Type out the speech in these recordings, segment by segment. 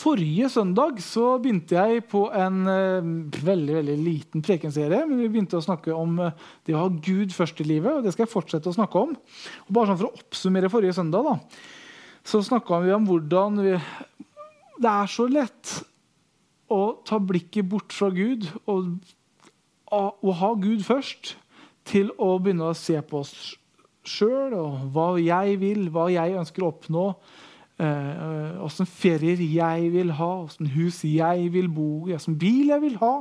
Forrige søndag så begynte jeg på en uh, veldig veldig liten prekenserie. men Vi begynte å snakke om uh, det å ha Gud først i livet. og Det skal jeg fortsette å snakke om. Og bare sånn For å oppsummere forrige søndag da, så snakka vi om hvordan vi, det er så lett å ta blikket bort fra Gud og, å ha Gud først, til å begynne å se på oss sjøl og hva jeg vil, hva jeg ønsker å oppnå Åssen eh, ferier jeg vil ha, åssen hus jeg vil bo i, åssen bil jeg vil ha.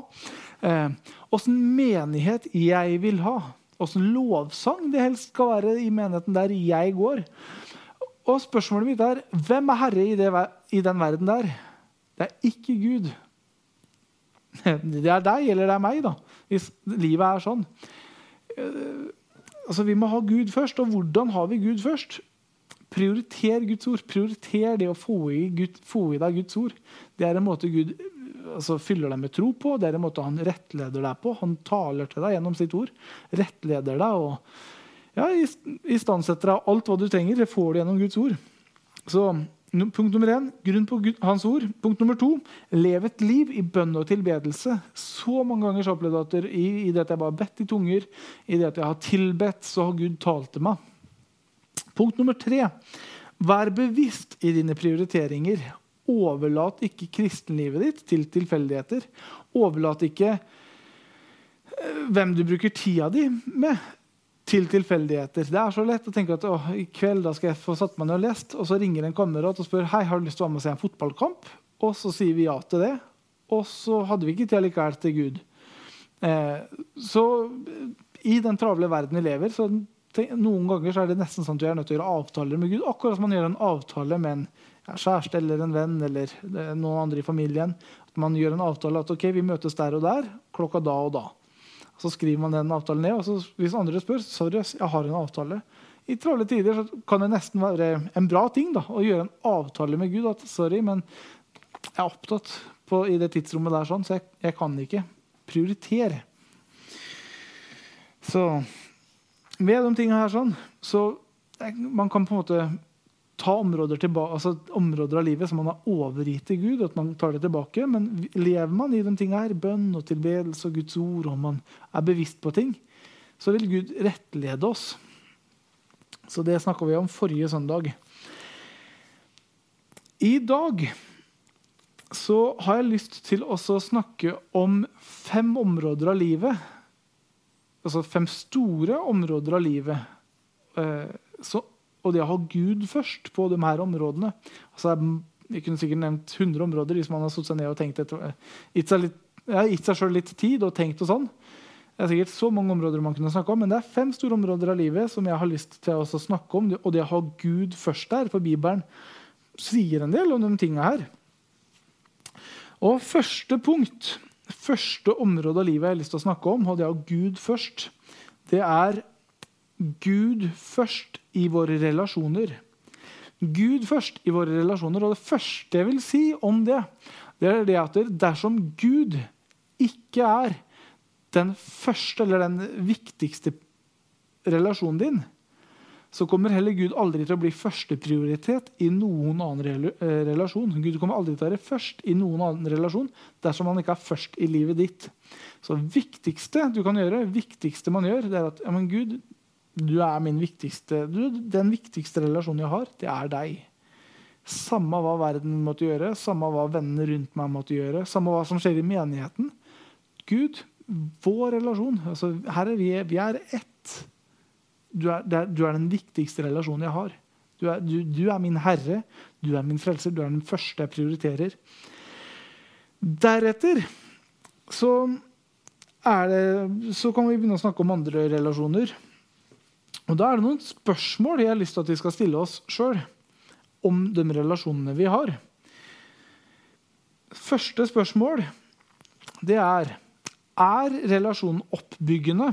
Åssen eh, menighet jeg vil ha. Åssen lovsang det helst skal være i menigheten der jeg går. Og spørsmålet mitt er hvem er herre i, det, i den verden der? Det er ikke Gud. Det er deg eller det er meg, da, hvis livet er sånn. Eh, altså, Vi må ha Gud først. Og hvordan har vi Gud først? Prioriter Guds ord. Prioriter det å få i, Gud, få i, deg Guds ord. Det er en måte Gud altså, fyller deg med tro på, det er en måte han rettleder deg på. Han taler til deg gjennom sitt ord. Rettleder deg og ja, istandsetter deg alt hva du trenger. Det får du gjennom Guds ord. Så Punkt nummer én grunn på hans ord. Punkt nummer to lev et liv i bønn og tilbedelse. Så mange ganger så opplevde jeg at i, i det at jeg bare bedt i tunger, i det at jeg har tilbedt, så har Gud talt til meg. Punkt nummer tre. Vær bevisst i dine prioriteringer. Overlat ikke kristenlivet ditt til tilfeldigheter. Overlat ikke eh, hvem du bruker tida di med, til tilfeldigheter. Det er så lett å tenke at å, i kveld da skal jeg få satt meg ned og lest, og så ringer en kamerat og spør hei, har du lyst til å være med og se en fotballkamp. Og så sier vi ja til det. Og så hadde vi ikke tid likevel til Gud. Eh, så i den travle verden vi lever, så noen ganger så er det nesten sånn at du er nødt til å gjøre avtaler med Gud. Akkurat som man gjør en avtale med en kjæreste eller en venn eller noen andre i familien. At man gjør en avtale at ok, vi møtes der og der klokka da og da. Så skriver man den avtalen ned. og så, Hvis andre spør sorry, jeg har en avtale. I travle tider så kan det nesten være en bra ting da, å gjøre en avtale med Gud. at sorry, men jeg er opptatt på, i det tidsrommet der, sånn, så jeg, jeg kan ikke prioritere. Så med de tingene her sånn, så man kan på en måte ta områder, tilbake, altså områder av livet som man har overgitt til Gud, at man tar det tilbake. Men lever man i de tingene her, bønn og tilbedelse og Guds ord, og man er bevisst på ting, så vil Gud rettlede oss. Så det snakka vi om forrige søndag. I dag så har jeg lyst til å snakke om fem områder av livet altså fem store områder av livet. Eh, så, og det å ha Gud først på de her områdene altså, Jeg kunne sikkert nevnt 100 områder hvis man har satt seg ned og tenkt etter, gitt seg, seg selv litt tid og tenkt og sånn. Det er sikkert så mange områder man kunne snakke om, men det er fem store områder av livet som jeg har lyst til å snakke om. Og det å ha Gud først der, for Bibelen sier en del om de tinga her. Og første punkt første området av livet jeg har lyst til å snakke om, og det er Gud først, det er Gud først i våre relasjoner. Gud først i våre relasjoner. Og det første jeg vil si om det, det er det at dersom Gud ikke er den første eller den viktigste relasjonen din, så kommer heller Gud aldri til å bli førsteprioritet i noen annen eh, relasjon. Gud kommer aldri til å være først i noen annen relasjon dersom han ikke er først i livet ditt. Så viktigste du kan gjøre, viktigste man gjør, det er at ja, men Gud, du er min viktigste, du, den viktigste relasjonen jeg har, det er deg. Samme hva verden måtte gjøre, samme hva vennene rundt meg måtte gjøre, samme hva som skjer i menigheten. Gud, vår relasjon. Altså, her er vi, vi er ett. Du er, er, du er, den viktigste relasjonen jeg har. Du er, du, du er, min herre, du er min frelser, du er den første jeg prioriterer. Deretter så, det, så kan vi begynne å snakke om andre relasjoner. Og Da er det noen spørsmål jeg har lyst til at vi skal stille oss sjøl om de relasjonene vi har. Første spørsmål det er er relasjonen oppbyggende.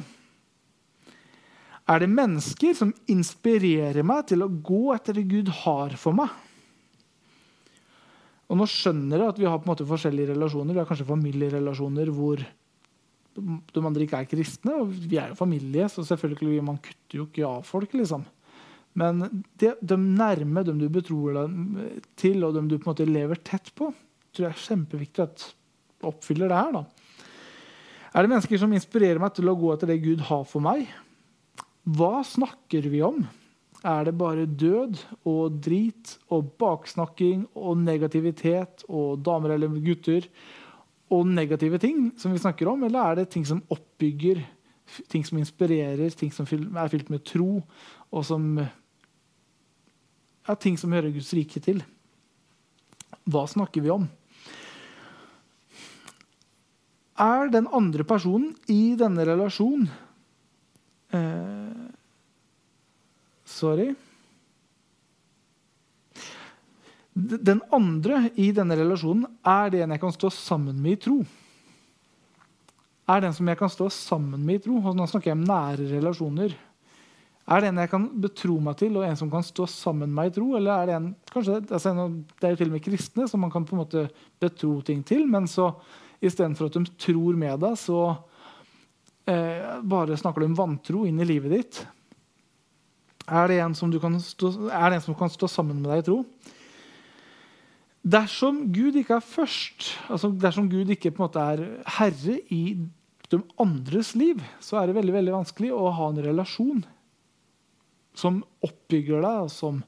Er det mennesker som inspirerer meg til å gå etter det Gud har for meg? Og Nå skjønner jeg at vi har på en måte forskjellige relasjoner. Vi har kanskje familierelasjoner hvor de andre ikke er kristne. og Vi er jo familie, så selvfølgelig man kutter jo ikke av folk. liksom. Men det, de nærme, dem du betror deg til, og dem du på en måte lever tett på, tror jeg er kjempeviktig at oppfyller det her. da. Er det mennesker som inspirerer meg til å gå etter det Gud har for meg? Hva snakker vi om? Er det bare død og drit og baksnakking og negativitet og damer eller gutter og negative ting som vi snakker om, eller er det ting som oppbygger, ting som inspirerer, ting som er fylt med tro, og som er ting som hører Guds rike til? Hva snakker vi om? Er den andre personen i denne relasjonen eh, Sorry. Den andre i denne relasjonen er den jeg kan stå sammen med i tro. Er den som jeg kan stå sammen med i tro. Og nå snakker jeg om nære relasjoner. Er det en jeg kan betro meg til, og en som kan stå sammen med meg i tro? Eller er det en, kanskje, altså, Det er jo til og med kristne som man kan på en måte betro ting til. Men så istedenfor at de tror med deg, så eh, bare snakker de om vantro inn i livet ditt. Er det en som, stå, er det en som kan stå sammen med deg i tro? Dersom Gud ikke er først, altså dersom Gud ikke på en måte er herre i de andres liv, så er det veldig, veldig vanskelig å ha en relasjon som oppbygger deg, og som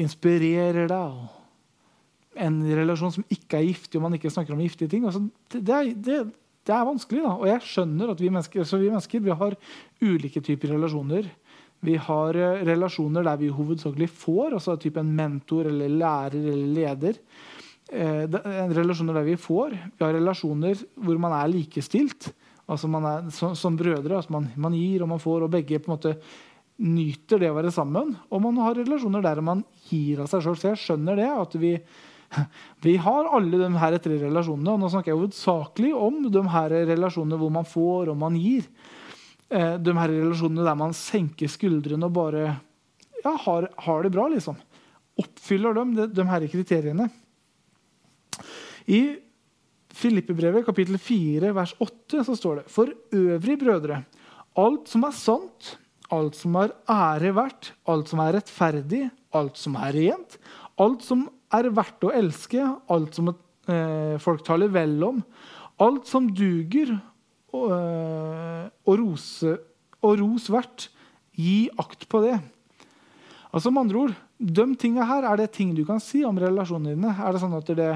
inspirerer deg. En relasjon som ikke er giftig, og man ikke snakker om giftige ting. Altså, det, det, det, er vanskelig. da, Og jeg skjønner at vi mennesker, vi mennesker vi har ulike typer relasjoner. Vi har eh, relasjoner der vi hovedsakelig får, altså type en mentor eller lærer eller leder. Eh, relasjoner der vi får. Vi har relasjoner hvor man er likestilt. altså man er Som, som brødre. altså man, man, gir og man får, og begge på en måte nyter det å være sammen. Og man har relasjoner der man gir av seg sjøl. Så jeg skjønner det. at vi vi har alle de her tre relasjonene. og Nå snakker jeg hovedsakelig om de her relasjonene hvor man får og man gir eh, de her relasjonene der man senker skuldrene og bare ja, har, har, det bra. liksom. Oppfyller de, de, de her kriteriene. I Filippebrevet kapittel 4 vers 8 så står det For øvrig, brødre, alt som er sant, alt som er ære verdt, alt som er rettferdig, alt som er rent, alt som er verdt å elske, alt som eh, folk taler vel om, alt som duger, og, eh, og, rose, og ros verdt. Gi akt på det. Altså med andre ord, De tingene her, er det ting du kan si om relasjonene dine? Er det sånn at det,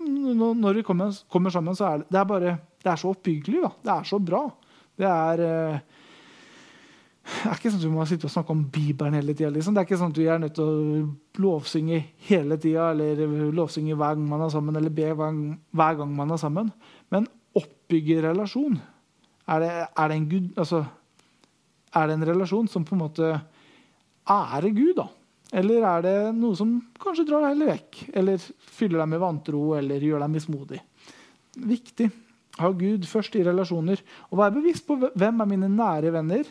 Når vi kommer, kommer sammen, så er det, det, er bare, det er så oppbyggelig. Da. Det er så bra. Det er eh, det er ikke sånn at du må sitte og snakke om Bibelen hele tida. Liksom. Det er ikke sånn at du er nødt til å lovsynge hele tida, eller lovsynge hver gang man er sammen, eller be hver gang man er sammen. Men oppbygge relasjon? Er det, er det, en, Gud, altså, er det en relasjon som på en måte ærer Gud, da? Eller er det noe som kanskje drar deg heller vekk? Eller fyller deg med vantro eller gjør deg mismodig? Viktig. Ha Gud først i relasjoner. Og være bevisst på hvem er mine nære venner,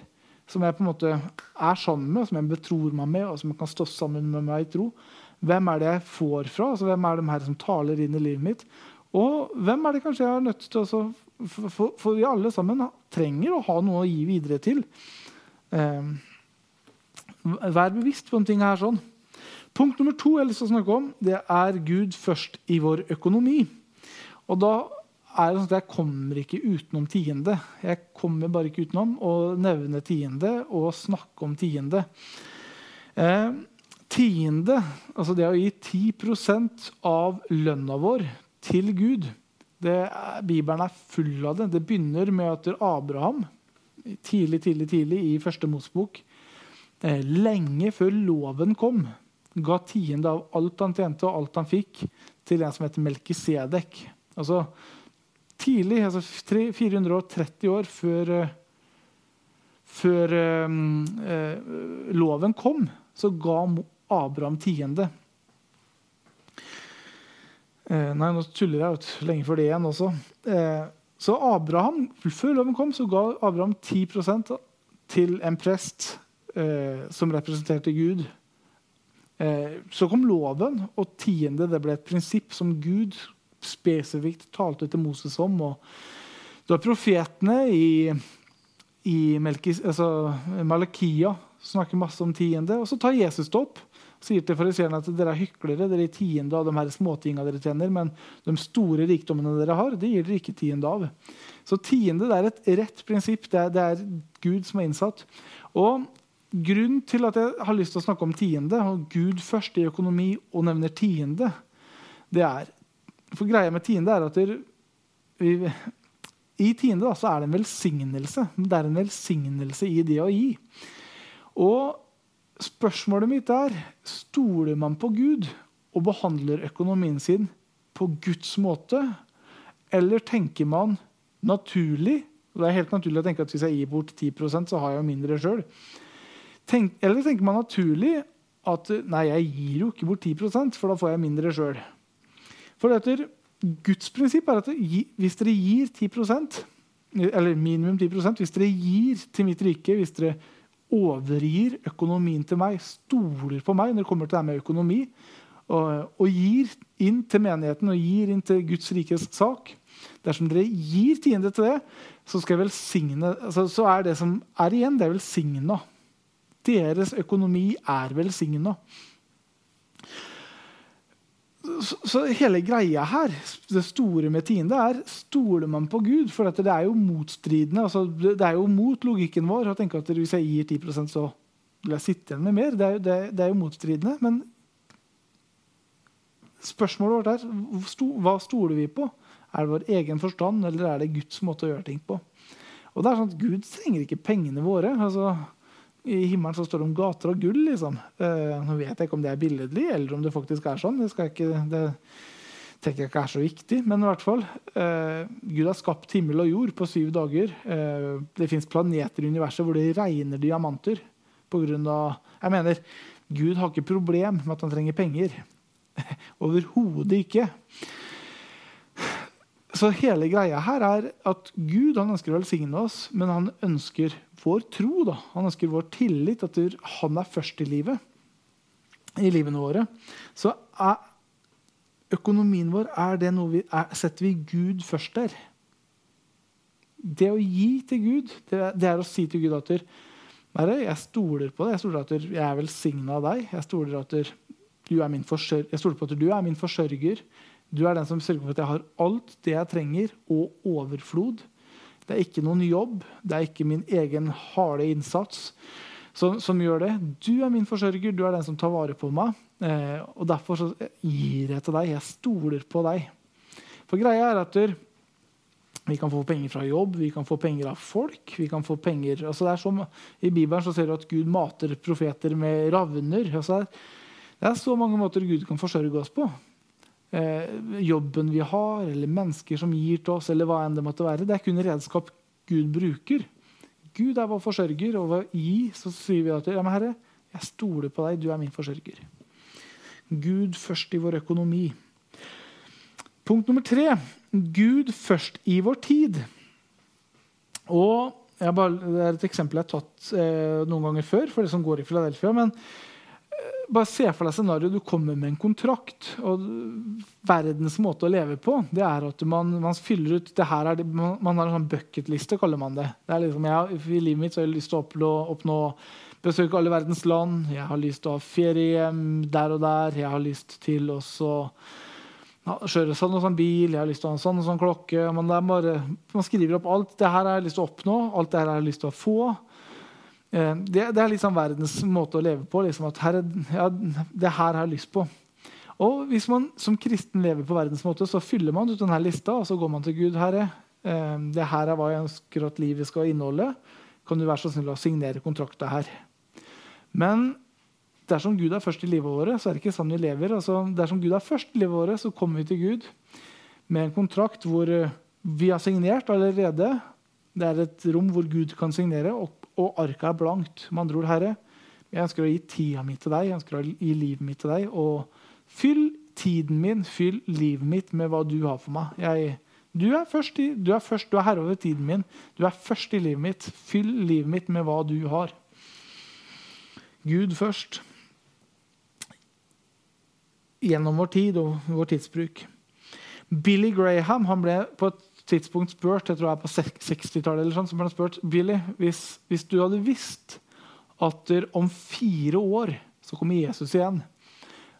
som jeg på en måte er sammen med, som jeg betror meg med, og som jeg kan stå sammen med meg i tro. Hvem er det jeg får fra? Altså, hvem er de her som taler inn i livet mitt? Og hvem er det kanskje jeg er nødt til å for, for, vi alle sammen trenger å ha noe å gi videre til. Eh, vær bevisst på en ting her. sånn. Punkt nummer to jeg har lyst til å snakke om, det er Gud først i vår økonomi. Og da er det sånn at Jeg kommer ikke utenom tiende. Jeg kommer bare ikke utenom å nevne tiende og snakke om tiende. Eh, tiende, altså det å gi 10% av lønna vår til Gud. Det, Bibelen er full av det. Det begynner med at Abraham tidlig, tidlig, tidlig i første Mosbok, eh, lenge før loven kom, ga tiende av alt han tjente og alt han fikk, til en som heter Melkisedek. Altså, tidlig, altså 430 år før, eh, før um, uh, loven kom, så ga Abraham tiende. Eh, nei, nå tuller jeg ut lenge før det igjen også. Eh, så Abraham, Før loven kom, så ga Abraham 10% til en prest eh, som representerte Gud. Eh, så kom loven, og tiende det ble et prinsipp som Gud spesifikt talte til Moses om. og Det var profetene i, i Melkis, altså Malakia snakker masse om tiende. Og så tar Jesus det opp. Sier til fariseerne at dere er hyklere, dere er tiende av de her småtinga dere tjener, men de store rikdommene dere har, det gir dere ikke tiende av. Så tiende det er et rett prinsipp. Det er, det er Gud som er innsatt. Og Grunnen til at jeg har lyst til å snakke om tiende, og Gud først i økonomi og nevner tiende, det er For greia med tiende er at vi, i tiende da, så er det en velsignelse. Det er en velsignelse i det å gi. Og spørsmålet mitt er stoler man på Gud og behandler økonomien sin på Guds måte, eller tenker man naturlig og Det er helt naturlig å tenke at hvis jeg gir bort 10% så har jeg mindre sjøl. Tenk, eller tenker man naturlig at nei, jeg gir jo ikke bort 10% for da får jeg mindre sjøl. For etter Guds prinsipp er at hvis dere gir 10% eller minimum 10% hvis dere gir til mitt rike, hvis dere overgir økonomien til meg, stoler på meg når det kommer til det med økonomi, og, og, gir inn til menigheten og gir inn til Guds rikes sak Dersom dere gir tiende til det, så, velsigne, altså, så er det som er igjen, det er velsigna. Deres økonomi er velsigna. Så, hele greia her, det store med tiende, er stoler man på Gud? For det er jo motstridende. Altså, det er jo mot logikken vår å tenke at hvis jeg gir 10% så vil jeg sitte igjen med mer. Det er, jo, det, det er jo motstridende. Men spørsmålet vårt er hva stoler vi på? Er det vår egen forstand, eller er det Guds måte å gjøre ting på? Og det er sånn at Gud trenger ikke pengene våre. altså i himmelen så står det om gater og gull. liksom. Eh, nå vet jeg ikke om det er billedlig, eller om det faktisk er sånn. Det, ikke, det tenker jeg ikke er så viktig. Men i hvert fall, eh, Gud har skapt himmel og jord på syv dager. Eh, det fins planeter i universet hvor det regner diamanter. På grunn av, jeg mener, Gud har ikke problem med at han trenger penger. Overhodet ikke. Så hele greia her er at Gud han ønsker å velsigne oss, men han ønsker vår tro. Da. Han ønsker vår tillit, at han er først i livet. I livene våre. Så er økonomien vår er det noe vi, er, setter vi Gud først der. Det å gi til Gud, det, er å si til Gud at jeg stoler på det. Jeg stoler at jeg er velsigna av deg. Jeg stoler, at du er min jeg stoler på at du er min forsørger. Du er den som sørger for at jeg har alt det jeg trenger, og overflod. Det er ikke noen jobb, det er ikke min egen harde innsats som, som gjør det. Du er min forsørger, du er den som tar vare på meg. Eh, og Derfor gir jeg til deg. Jeg stoler på deg. For greia er at vi kan få penger fra jobb, vi kan få penger av folk. vi kan få penger, altså det er som I Bibelen så ser du at Gud mater profeter med ravner. Altså det, er, så mange måter Gud kan forsørge oss på jobben vi har, eller mennesker som gir til oss, eller hva enn det måtte være. Det er kun redskap Gud bruker. Gud er vår forsørger, og ved å gi så sier vi at ja, men Herre, jeg stoler på deg, du er min forsørger. Gud først i vår økonomi. Punkt nummer tre Gud først i vår tid. Og bare, Det er et eksempel jeg har tatt eh, noen ganger før for det som går i Philadelphia. men bare se for deg scenarioet du kommer med en kontrakt. og Verdens måte å leve på det er at man, man fyller ut det her det, man, har en sånn bucketliste, kaller man det. det er liksom, jeg, I livet mitt så har jeg lyst til å oppnå, besøke alle verdens land. Jeg har lyst til å ha feriehjem der og der. Jeg har lyst til å ja, kjøre sånn og sånn bil. Jeg har lyst til å ha en sånn og sånn klokke. Man, bare, man skriver opp alt det her har jeg lyst til å oppnå, alt det her har jeg lyst til å få. Eh, det, det, er liksom verdens måte å leve på. Liksom at her, ja, det her har jeg lyst på. Og Hvis man som kristen lever på verdens måte, så fyller man ut denne lista og så går man til Gud. Herre, eh, det her er hva jeg ønsker at livet skal inneholde. Kan du være så snill å signere kontrakta her? Men dersom Gud er først i livet vårt, så er det ikke sånn vi lever. Altså, dersom Gud er først i livet vårt, så kommer vi til Gud med en kontrakt hvor vi har signert allerede. Det er et rom hvor Gud kan signere. og og arket er blankt. Med andre ord, Herre, jeg ønsker å gi tida mi til deg, jeg ønsker å gi livet mitt til deg. Og fyll tiden min, fyll livet mitt med hva du har for meg. Jeg, du, er først i, du, er først, du er herre over tiden min. Du er først i livet mitt. Fyll livet mitt med hva du har. Gud først. Gjennom vår tid og vår tidsbruk. Billy Graham han ble på et tidspunkt spurt jeg tror jeg er på 60-tallet eller sånn, så ble han spurt Billy, hvis, hvis, du hadde visst at om fire år Så kommer Jesus igjen.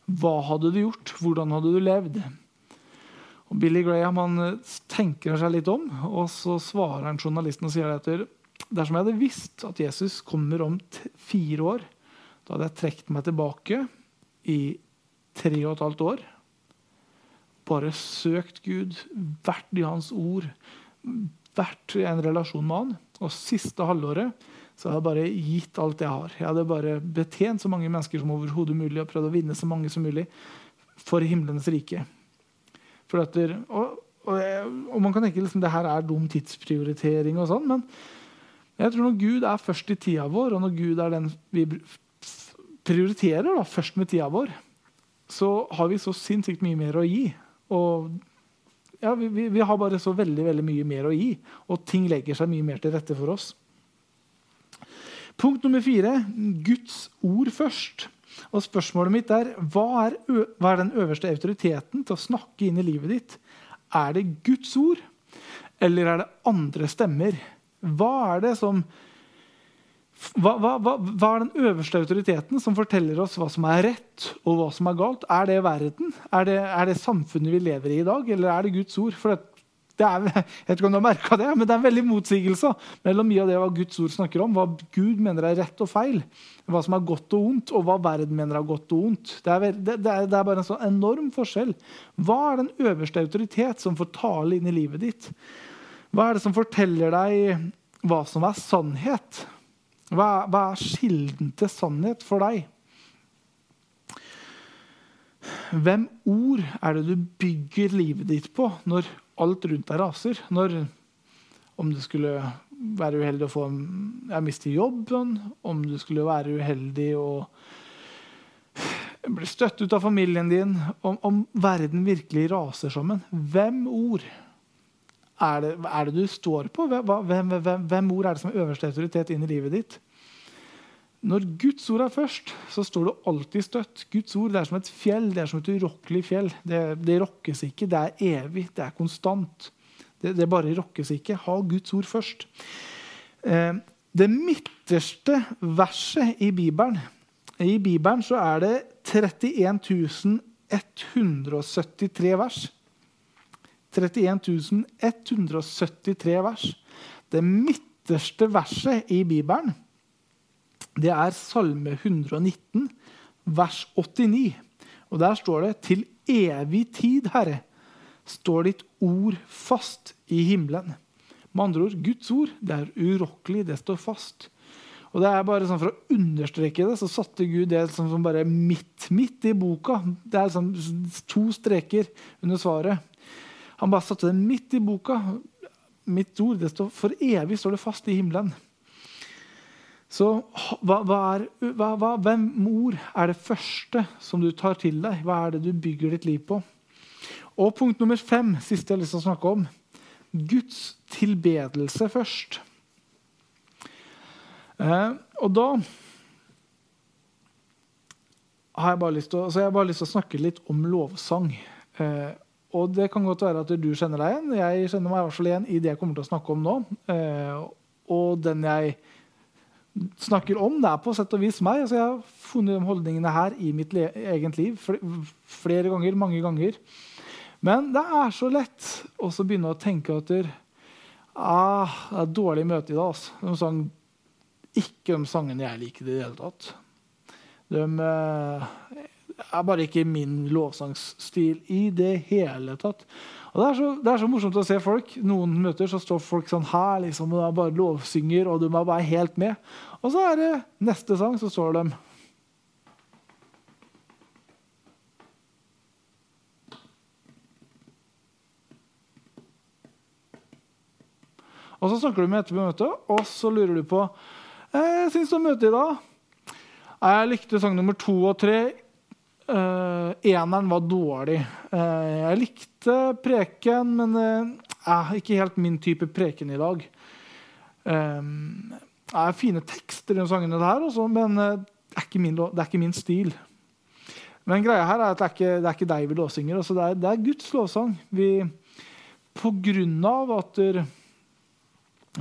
Hva hadde du gjort? Hvordan hadde du levd? Og Billy Graham han eh, tenker seg litt om, og så svarer han journalisten og sier at dersom jeg hadde visst at Jesus kommer om fire år, da hadde jeg trukket meg tilbake i tre og et halvt år. Bare søkt Gud, vært i Hans ord, vært i en relasjon med Han. Og siste halvåret så hadde jeg bare gitt alt jeg har. Jeg hadde bare betjent så mange mennesker som overhodet mulig og prøvd å vinne så mange som mulig for himlenes rike. Etter, og, og, og, man kan tenke liksom, det her er dum tidsprioritering, og sånn, men jeg tror når Gud er først i tida vår, og når Gud er den vi prioriterer da, først med tida vår, så har vi så sinnssykt mye mer å gi. Og ja, vi, vi, har bare så veldig, veldig mye mer å gi, og ting legger seg mye mer til rette for oss. Punkt nummer fire Guds ord først. Og Spørsmålet mitt er hva, er hva er den øverste autoriteten til å snakke inn i livet ditt? Er det Guds ord, eller er det andre stemmer? Hva er det som hva, hva, hva, hva, er den øverste autoriteten som forteller oss hva som er rett og hva som er galt? Er det verden? Er det, er det samfunnet vi lever i i dag, eller er det Guds ord? For det, det er, jeg vet ikke om du har det, men det er en veldig motsigelse mellom mye av det hva Guds ord snakker om, hva Gud mener er rett og feil, hva som er godt og ondt, og hva verden mener er godt og ondt. Det er, det er, det er bare en sånn enorm forskjell. Hva er den øverste autoritet som får tale inn i livet ditt? Hva er det som forteller deg hva som er sannhet? Hva, hva er kilden til sannhet for deg? Hvem ord er det du bygger livet ditt på når alt rundt deg raser. Når, om du skulle være uheldig å få ja, miste jobben, om du skulle være uheldig og bli støtt ut av familien din, om, om verden virkelig raser sammen. Hvem ord er det, er det du står på? Hvem, hvem, hvem, ord er det som er øverste autoritet inn i livet ditt? Når Guds ord er først, så står det alltid støtt. Guds ord det er som et fjell, det er som et urokkelig fjell. Det, det rokkes ikke, det er evig, det er konstant. Det, det bare rokkes ikke. Ha Guds ord først. Eh, det midterste verset i Bibelen I Bibelen så er det 31 173 vers. 31 173 vers. Det midterste verset i Bibelen det er Salme 119, vers 89. Og Der står det 'Til evig tid, Herre, står ditt ord fast i himmelen'. Med andre ord, Guds ord det er urokkelig, det står fast. Og det er bare sånn For å understreke det så satte Gud det som, som bare midt, midt i boka. Det er sånn to streker under svaret. Han bare satte det midt i boka. Mitt ord, det står For evig står det fast i himmelen. Så hva, hva er, hva, hvem mor er det første som du tar til deg? Hva er det du bygger ditt liv på? Og punkt nummer fem, siste jeg har lyst til å snakke om. Guds tilbedelse først. Eh, og da har jeg bare lyst til å, jeg bare lyst til å snakke litt om lovsang. Eh, og det kan godt være at du kjenner deg igjen. Jeg kjenner meg i hvert fall igjen i det jeg kommer til å snakke om nå. Eh, og den jeg snakker om. Det er på sett og vis meg. Altså, jeg har funnet de holdningene her i mitt eget liv flere ganger, mange ganger. Men det er så lett å begynne å tenke at ah, det er dårlig møte i dag. Altså. De sang ikke de sangene jeg liker i det hele tatt. De eh, er bare ikke min lovsangsstil i det hele tatt. Og det er, så, det er, så, morsomt å se folk. Noen møter så står folk sånn her liksom, og bare lovsynger, og de er bare helt med. Og så er det neste sang, så står de Og så snakker du med etter møtet, og så lurer du på «Eh, syns du om møtet i dag. Jeg likte sang nummer to og tre. Uh, eneren var dårlig. Uh, jeg likte preken, men uh, ikke helt min type preken i dag. Um, det er fine tekster i sangene, der, også, men det er, min, det er, ikke min, stil. Men greia her er at det er ikke, det er ikke deg vi lovsynger. Altså det, er, det, er, Guds lovsang. Vi, på grunn av at der,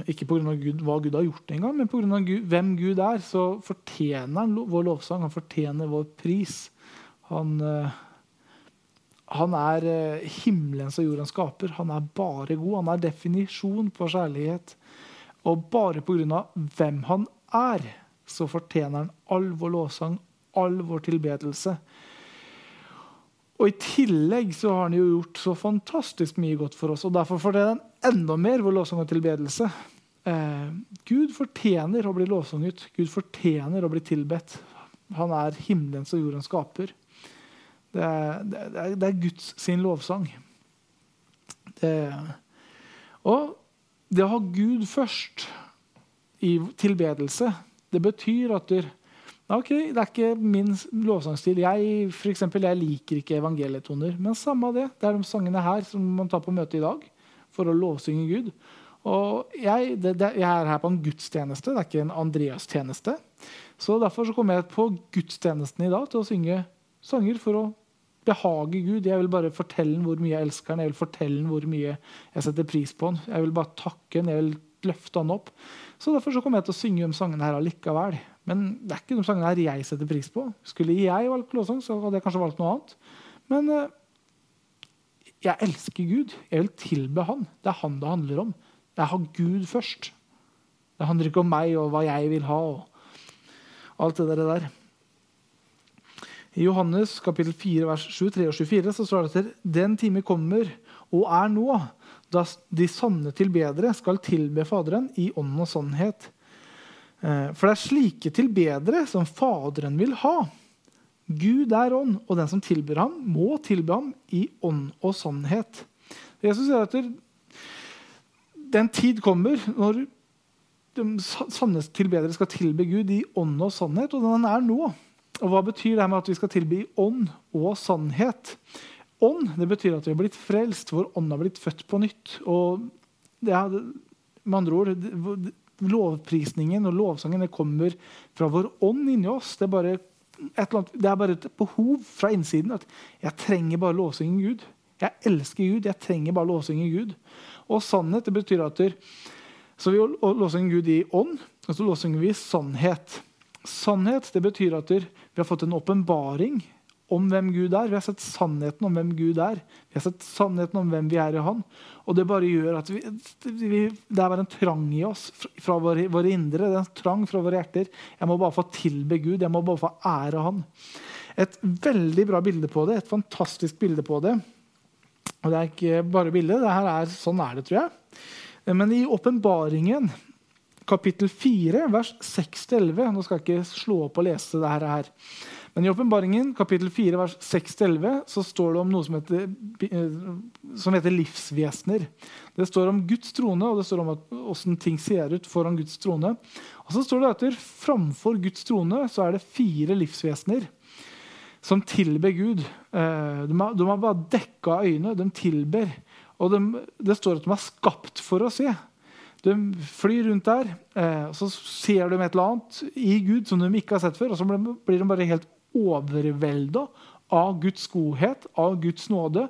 Ikke pga. hva Gud har gjort engang, men pga. hvem Gud er, så fortjener han vår lovsang. Han fortjener vår pris. Han, uh, han er uh, himmelens og jordens skaper. Han er bare god. Han er definisjon på kjærlighet. Og bare pga. hvem han er, så fortjener han all vår lovsang, all vår tilbedelse. Og I tillegg så har han jo gjort så fantastisk mye godt for oss. og Derfor fortjener han enda mer vår lovsang og tilbedelse. Eh, Gud fortjener å bli lovsunget. Gud fortjener å bli tilbedt. Han er himmelens og jordens skaper. Det er, det er, det er Guds sin lovsang. Det, og det å ha Gud først i tilbedelse, det betyr at du Ok, Det er ikke min lovsangstil. Jeg, for eksempel, jeg liker ikke evangelietoner. Men samme av det. Det er de sangene her som man tar på møte i dag for å lovsynge Gud. Og jeg, det, det, jeg er her på en gudstjeneste, det er ikke en Andreas-tjeneste. Så Derfor så kommer jeg på gudstjenesten i dag til å synge sanger for å behage Gud. Jeg vil bare fortelle ham hvor mye jeg elsker ham, jeg vil fortelle ham hvor mye jeg setter pris på ham. Jeg vil bare takke ham, jeg vil løfte ham opp. Så Derfor så kommer jeg til å synge de sangene her allikevel. Men det er ikke de sangene her jeg setter pris på. Skulle jeg valgt lovsang, så hadde jeg kanskje valgt noe annet. Men uh, jeg elsker Gud. Jeg vil tilbe Han. Det er Han det handler om. Jeg har Gud først. Det handler ikke om meg og hva jeg vil ha. og alt det der. I Johannes kapittel 4, vers 23 og 24 så står det at den time kommer og er nå, da de sanne tilbedere skal tilbe Faderen i ånd og sannhet. Eh, for det er slike tilbedere som Faderen vil ha. Gud er ånd, og den som tilber ham, må tilbe ham i ånd og sannhet. Jesus sier at den tid kommer når de sanne tilbedere skal tilbe Gud i ånd og sannhet, og den er nå. Og Hva betyr det her med at vi skal tilby ånd og sannhet? Ånd det betyr at vi har blitt frelst, vår ånd har blitt født på nytt. Og det er, med andre ord, lovprisningen og lovsangen det kommer fra vår ånd inni oss. Det er, bare et, annet, det er bare et behov fra innsiden. at Jeg trenger bare lovsynge Gud. Jeg elsker Gud. Jeg trenger bare lovsynge Gud. Og sannhet det betyr at der, så vi lovsynger Gud i ånd, og så lovsynger vi sannhet. Sannhet det betyr at der, vi har fått en åpenbaring om hvem Gud er. Vi har sett sannheten om hvem Gud er. Vi har sett sannheten om hvem vi er i Han. Og det bare gjør at vi, vi, det er bare en trang i oss fra våre, våre, indre. Det er en trang fra våre hjerter. Jeg må bare få tilbe Gud. Jeg må bare få ære Han. Et veldig bra bilde på det. Et fantastisk bilde på det. Og det er ikke bare bilde. Sånn er det, tror jeg. Men i åpenbaringen kapittel 4, vers 6-11 Nå skal jeg ikke slå opp og lese det her. Men i Åpenbaringen kapittel 4, vers 6-11 så står det om noe som heter, eh, som heter, livsvesener. Det står om Guds trone, og det står om hvordan ting ser ut foran Guds trone. Og så står det at Framfor Guds trone så er det fire livsvesener som tilber Gud. Eh, de har, de har bare dekka øyne. De tilber. Og de, det står at de er skapt for å se. De flyr rundt der, eh, og så ser de et eller annet i Gud som de ikke har sett før. Og så blir de bare helt overvelda av Guds godhet, av Guds nåde.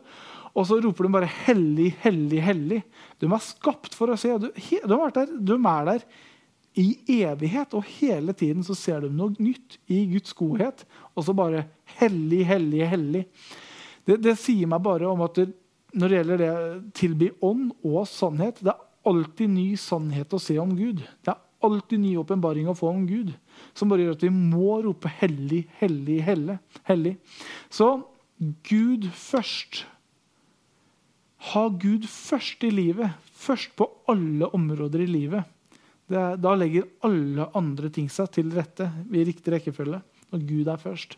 Og så roper de bare 'hellig, hellig, hellig'. De er skapt for å se. De, er der, de er der i evighet, og hele tiden så ser de noe nytt i Guds godhet. Og så bare 'hellig, hellig, hellig'. Det, det sier meg bare om at det, når det gjelder det tilby ånd og sannhet Det er alltid ny sannhet å se om Gud. Det er alltid ny åpenbaring å få om Gud som bare gjør at vi må rope 'hellig, hellig, hellig'. hellig. Så Gud først. Ha Gud først i livet. Først på alle områder i livet. Det, da legger alle andre ting seg til rette i riktig rekkefølge. Når Gud er først.